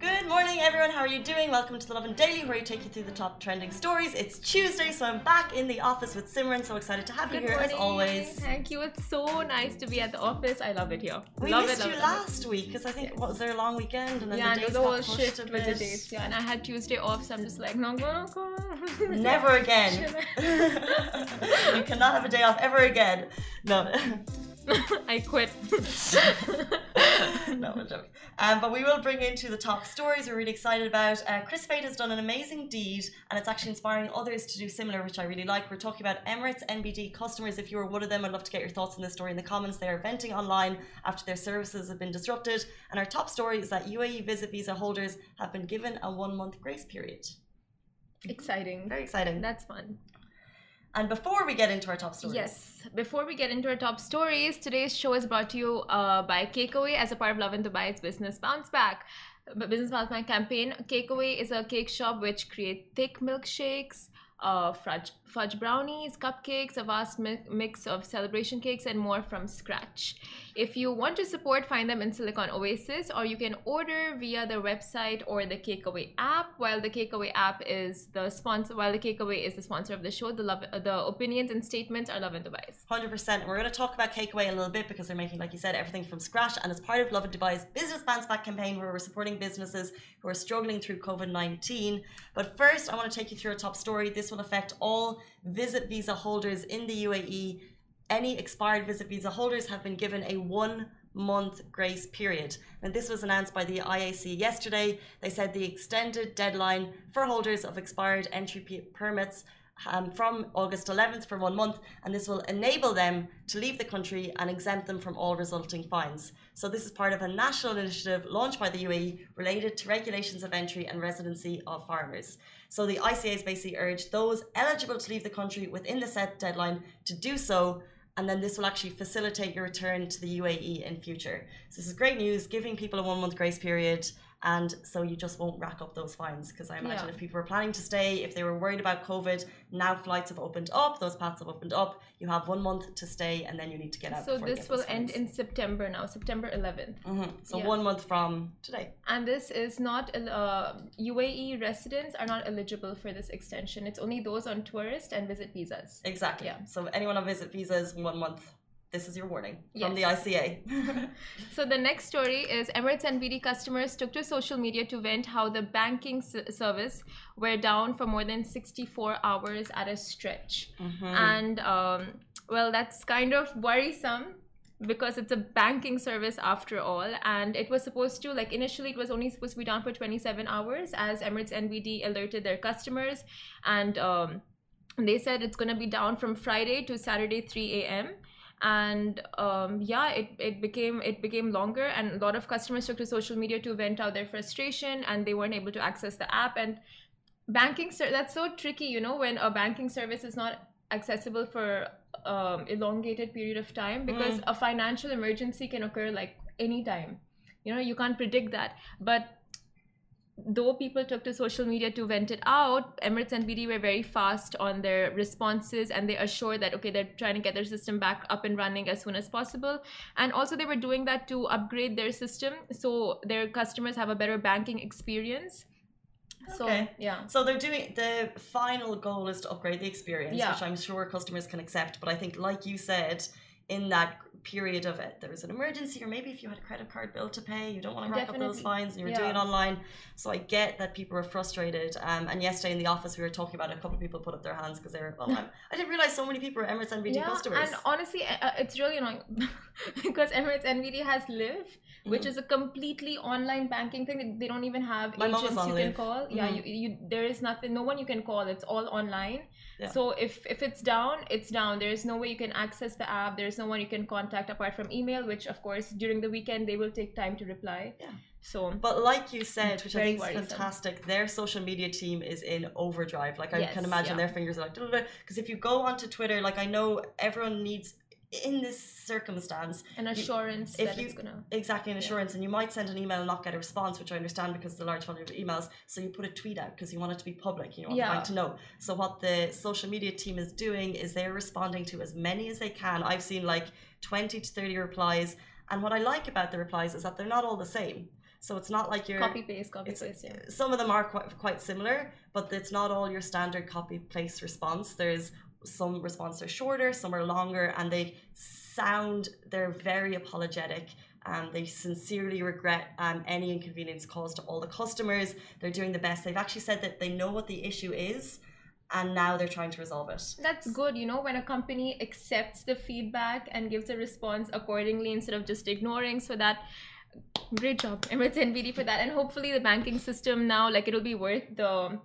Good morning, everyone. How are you doing? Welcome to the Lovin Daily, where we take you through the top trending stories. It's Tuesday, so I'm back in the office with Simran. So excited to have Good you here morning. as always. Thank you. It's so nice to be at the office. I love it here. We love missed it, you it, last week because I think what was there a long weekend and then. Yeah, the days got pushed a the bit. dates. Yeah, and I had Tuesday off, so I'm just like, no, gonna go. Never again. you cannot have a day off ever again. No. I quit. no, I'm joking. Um, but we will bring into the top stories we're really excited about. Uh, Chris Fade has done an amazing deed, and it's actually inspiring others to do similar, which I really like. We're talking about Emirates NBD customers. If you are one of them, I'd love to get your thoughts on this story in the comments. They are venting online after their services have been disrupted. And our top story is that UAE Visit Visa holders have been given a one month grace period. Exciting. Very exciting. That's fun. And before we get into our top stories, Yes. Before we get into our top stories, today's show is brought to you uh, by Cakeaway as a part of Lovin Dubai's Business Bounce Back. Business Bounce Back campaign. Cakeaway is a cake shop which create thick milkshakes, uh, fudge, fudge brownies, cupcakes, a vast mi- mix of celebration cakes, and more from scratch. If you want to support, find them in Silicon Oasis, or you can order via the website or the Cakeaway app. While the Cakeaway app is the sponsor, while the Cakeaway is the sponsor of the show, the love, the opinions and statements are Lovin Dubai's. Hundred percent. We're going to talk about Cakeaway a little bit because they're making, like you said, everything from scratch, and it's part of Love and Dubai's Business Bounce Back campaign, where we're supporting businesses who are struggling through COVID nineteen. But first, I want to take you through a top story. This will affect all Visit Visa holders in the UAE. Any expired Visit Visa holders have been given a one month grace period. And this was announced by the IAC yesterday. They said the extended deadline for holders of expired entry permits um, from August 11th for one month, and this will enable them to leave the country and exempt them from all resulting fines. So, this is part of a national initiative launched by the UAE related to regulations of entry and residency of foreigners. So, the ICAs basically urged those eligible to leave the country within the set deadline to do so. And then this will actually facilitate your return to the UAE in future. So this is great news, giving people a one month grace period and so you just won't rack up those fines because I imagine Yeah. if people were planning to stay, if they were worried about COVID, now flights have opened up, those paths have opened up. You have one month to stay, and then you need to get out. So this will end in September now, September 11th. Mhm. So Yeah. one month from today. And this is not uh, UAE residents are not eligible for this extension. It's only those on tourist and visit visas. Exactly. Yeah. So anyone on visit visas, one month. This is your warning from the ICA. So the next story is Emirates NBD customers took to social media to vent how the banking s- service were down for more than 64 hours at a stretch. Mhm. And um, well, that's kind of worrisome because it's a banking service after all. And it was supposed to, like, initially, it was only supposed to be down for 27 hours as Emirates NBD alerted their customers. And um, they said it's going to be down from Friday to Saturday 3 a.m. And um, yeah, it, it became it became longer, and a lot of customers took to social media to vent out their frustration, and they weren't able to access the app. And banking that's so tricky, you know, when a banking service is not accessible for um, elongated period of time because a financial emergency can occur like anytime. You know, you can't predict that, but though people took to social media to vent it out, Emirates NBD were very fast on their responses and they assured that, okay, they're trying to get their system back up and running as soon as possible. And also, they were doing that to upgrade their system so their customers have a better banking experience. So, Okay. yeah. So they're doing the final goal is to upgrade the experience, Yeah. which I'm sure customers can accept. But I think, like you said, in that period of it, there was an emergency, or maybe if you had a credit card bill to pay, you don't want to rack up those Definitely. fines, and you were doing it online. So I get that people were frustrated. Um, and yesterday in the office, we were talking about it, a couple of people put up their hands because they were, oh, I'm, didn't realize so many people were Emirates NBD customers. And honestly, uh, uh, it's really annoying because Emirates NBD has Liv, which is a completely online banking thing. They- don't even have Mm-hmm. My agents you can call. Yeah, Mhm. you, you there is nothing, no one you can call. It's all online. Yeah. So if if it's down, it's down. There is no way you can access the app. There is no one you can contact apart from email, which of course during the weekend they will take time to reply. Yeah. So But like you said, which I think is fantastic, their social media team is in overdrive. Like I Yes, can imagine yeah. their fingers are like because if you go onto Twitter, like I know everyone needs in this circumstance, An assurance if that you- it's gonna. exactly an assurance, and you might send an email and not get a response, which I understand because of the large volume of emails. So you put a tweet out because you want it to be public. You want the Yeah. bank to know. So what the social media team is doing is they're responding to as many as they can. I've seen like twenty to thirty replies, and what I like about the replies is that they're not all the same. So it's not like you're Copy paste, copy paste. Yeah. some of them are quite, quite similar, but it's not all your standard copy paste response. There's some responses are shorter, some are longer, and they sound they're very apologetic. And they sincerely regret um, any inconvenience caused to all the customers. They're doing the best. They've actually said that they know what the issue is, and now they're trying to resolve it. That's good, you know, when a company accepts the feedback and gives a response accordingly instead of just ignoring. So that great job, Emirates NBD for that. And hopefully the banking system now, like it'll be worth the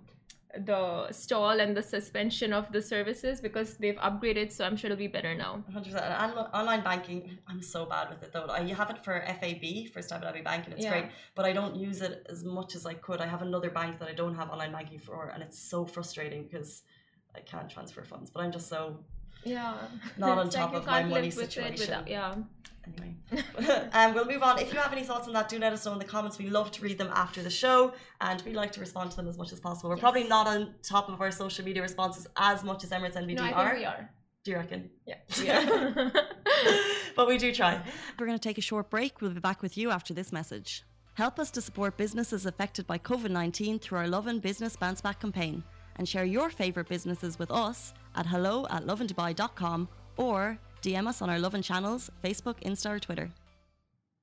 the stall and the suspension of the services because they've upgraded. So I'm sure it'll be better now. 100%. And online banking, I'm so bad with it though. I have it for FAB, First Abu Dhabi Bank, and it's Yeah. great, but I don't use it as much as I could. I have another bank that I don't have online banking for, and it's so frustrating because I can't transfer funds. But I'm just so Yeah. Not on top you of my money live with it situation. without- yeah. Anyway. um, we'll move on. If you have any thoughts on that, do let us know in the comments. We love to read them after the show, and we like to respond to them as much as possible. We're Yes. probably not on top of our social media responses as much as Emirates NBD No, I think are. we are. Do you reckon? Yeah. We but we do try. We're going to take a short break. We'll be back with you after this message. Help us to support businesses affected by COVID 19 through our Lovin Business Bounce Back campaign and share your favourite businesses with us at hello at lovindubai.com or DM us on our Lovin channels, Facebook, Insta, or Twitter.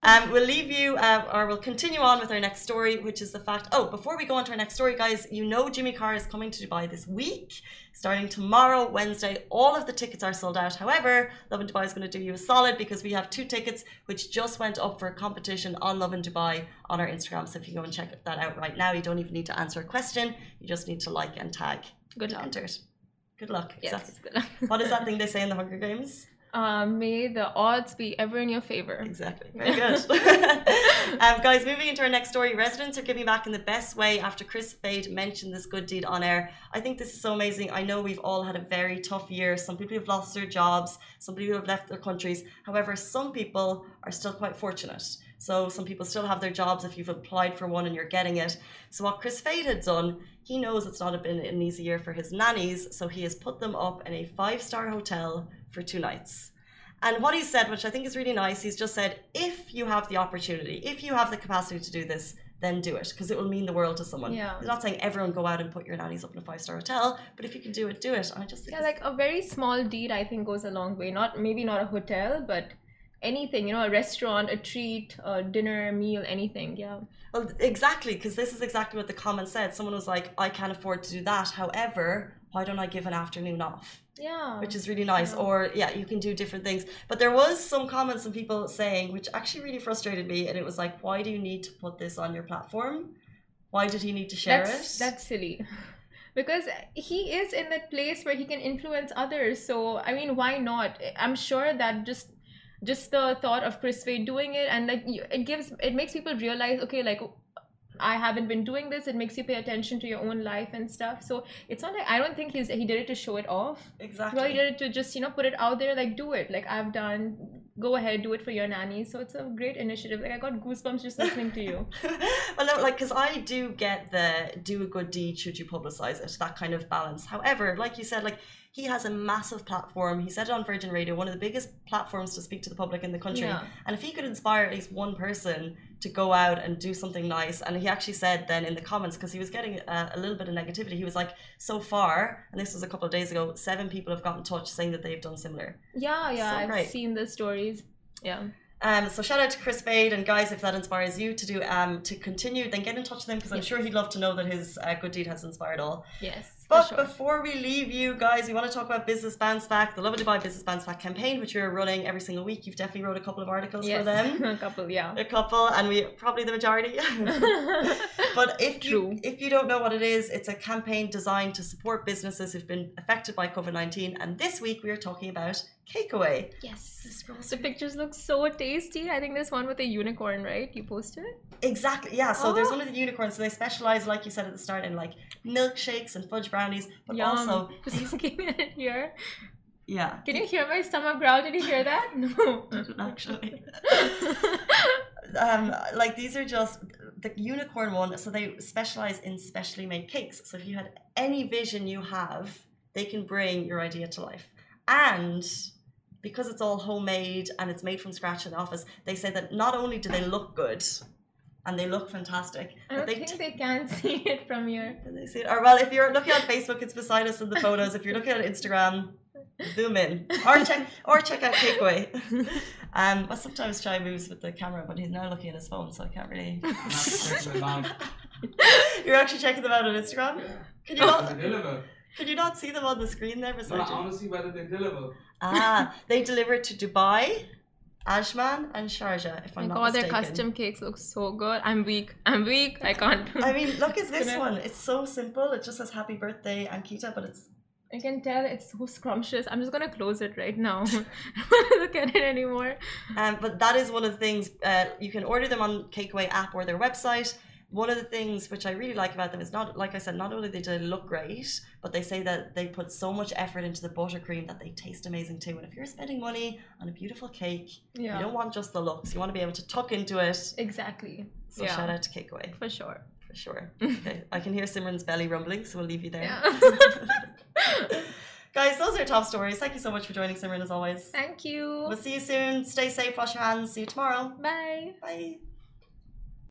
Um, we'll leave you, uh, or we'll continue on with our next story, which is the fact. Oh, before we go on to our next story, guys, you know Jimmy Carr is coming to Dubai this week, starting tomorrow, Wednesday. All of the tickets are sold out. However, Lovin Dubai is going to do you a solid because we have two tickets which just went up for a competition on Lovin Dubai on our Instagram. So if you go and check that out right now, you don't even need to answer a question. You just need to like and tag. Good to luck. enter it. Good luck. Yes. Exactly. Good luck. What is that thing they say in the Hunger Games? Uh, may the odds be ever in your favor. Exactly. Very good. um, guys, moving into our next story. Residents are giving back in the best way after Chris Fade mentioned this good deed on air. I think this is so amazing. I know we've all had a very tough year. Some people have lost their jobs, some people have left their countries. However, some people are still quite fortunate. So some people still have their jobs if you've applied for one and you're getting it. So what Chris Fade had done, he knows it's not been an easy year for his nannies, so he has put them up in a five-star hotel for two nights. And what he said, which I think is really nice, he's just said, if you have the opportunity, if you have the capacity to do this, then do it because it will mean the world to someone. Yeah. He's not saying everyone go out and put your nannies up in a five star hotel, but if you can do it, do it. And I just think Yeah, like a very small deed, I think goes a long way. Not maybe not a hotel, but anything. You know, a restaurant, a treat, a dinner, a meal, anything. Yeah. Well, exactly, because this is exactly what the comment said. Someone was like, I can't afford to do that. However, why don't I give an afternoon off? Yeah. Which is really nice. Yeah. Or, yeah, you can do different things. But there was some comments and people saying, which actually really frustrated me. And it was like, why do you need to put this on your platform? Why did he need to share that's, it? That's silly. Because he is in that place where he can influence others. So I mean, why not? I'm sure that just just the thought of Chris Fade doing it and like it gives it makes people realize okay like I haven't been doing this. It makes you pay attention to your own life and stuff. So it's not like I don't think he's he did it to show it off. exactly. Well, he did it to just you know put it out there like do it like I've done. Go ahead, do it for your nanny. So it's a great initiative. Like I got goosebumps just listening to you. well, no, like, because I do get the do a good deed should you publicize it, that kind of balance. However, like you said, like, he has a massive platform. He said it on Virgin Radio, one of the biggest platforms to speak to the public in the country. Yeah. And if he could inspire at least one person to go out and do something nice, and he actually said then in the comments, because he was getting a, a little bit of negativity, he was like, so far, and this was a couple of days ago, seven people have got in touch saying that they've done similar. Yeah, yeah, So I've great. seen the stories. Yeah. Um, so shout out to Chris Fade and guys, if that inspires you to do um to continue, then get in touch with him because I'm Yes. sure he'd love to know that his uh, good deed has inspired all. Yes. But sure. before we leave you guys, we want to talk about Business Bounce Back, the Lovin Dubai Business Bounce Back campaign, which we're running every single week. You've definitely wrote a couple of articles yes. for them. a couple, yeah. A couple, and we probably the majority. but if True. you if you don't know what it is, it's a campaign designed to support businesses who've been affected by COVID nineteen. And this week we are talking about Cakeaway. yes. The pictures look so tasty. I think there's one with a unicorn, right? You posted it? Exactly. Yeah. So there's Oh. one of the unicorns. So they specialize, like you said at the start, in like milkshakes and fudge brownies, but Yum. also Just it here. Yeah. Can you hear my stomach growl? Did you hear that? No. Actually. um, like these are just the unicorn one. So they specialize in specially made cakes. So if you had any vision you have, they can bring your idea to life. And because it's all homemade and it's made from scratch in the office, they say that not only do they look good and they look fantastic, I but don't they think they can see it from here. can they see it? Or well, if you're looking on Facebook, it's beside us in the photos. If you're looking at Instagram, zoom in or check or check out Cakeaway. Um, but sometimes Chai moves with the camera, but he's now looking at his phone, so I can't really. I'm not checking them out. You're actually checking them out on Instagram. Yeah. Can you not? They deliver. Can you not see them on the screen there No, beside I want to see whether they deliver. Ah, they deliver to Dubai, Ajman, and Sharjah. If My I'm not god, their custom cakes look so good. I'm weak. I'm weak. I can't. I mean, look at this one. It's so simple. It just says "Happy Birthday, Ankita," but it's I can tell it's so scrumptious. I'm just gonna close it right now. I don't look at it anymore. Um, but that is one of the things uh, you can order them on Cakeaway app or their website. One of the things which I really like about them is not, like I said, not only do they look great, but they say that they put so much effort into the buttercream that they taste amazing too. And if you're spending money on a beautiful cake, Yeah. you don't want just the looks. You want to be able to tuck into it. Exactly. So yeah. shout out to Cakeaway For sure. for sure. Okay, I can hear Simran's belly rumbling, so we'll leave you there. Yeah. Guys, those are top stories. Thank you so much for joining Simran as always. Thank you. We'll see you soon. Stay safe, wash your hands. See you tomorrow. Bye. Bye.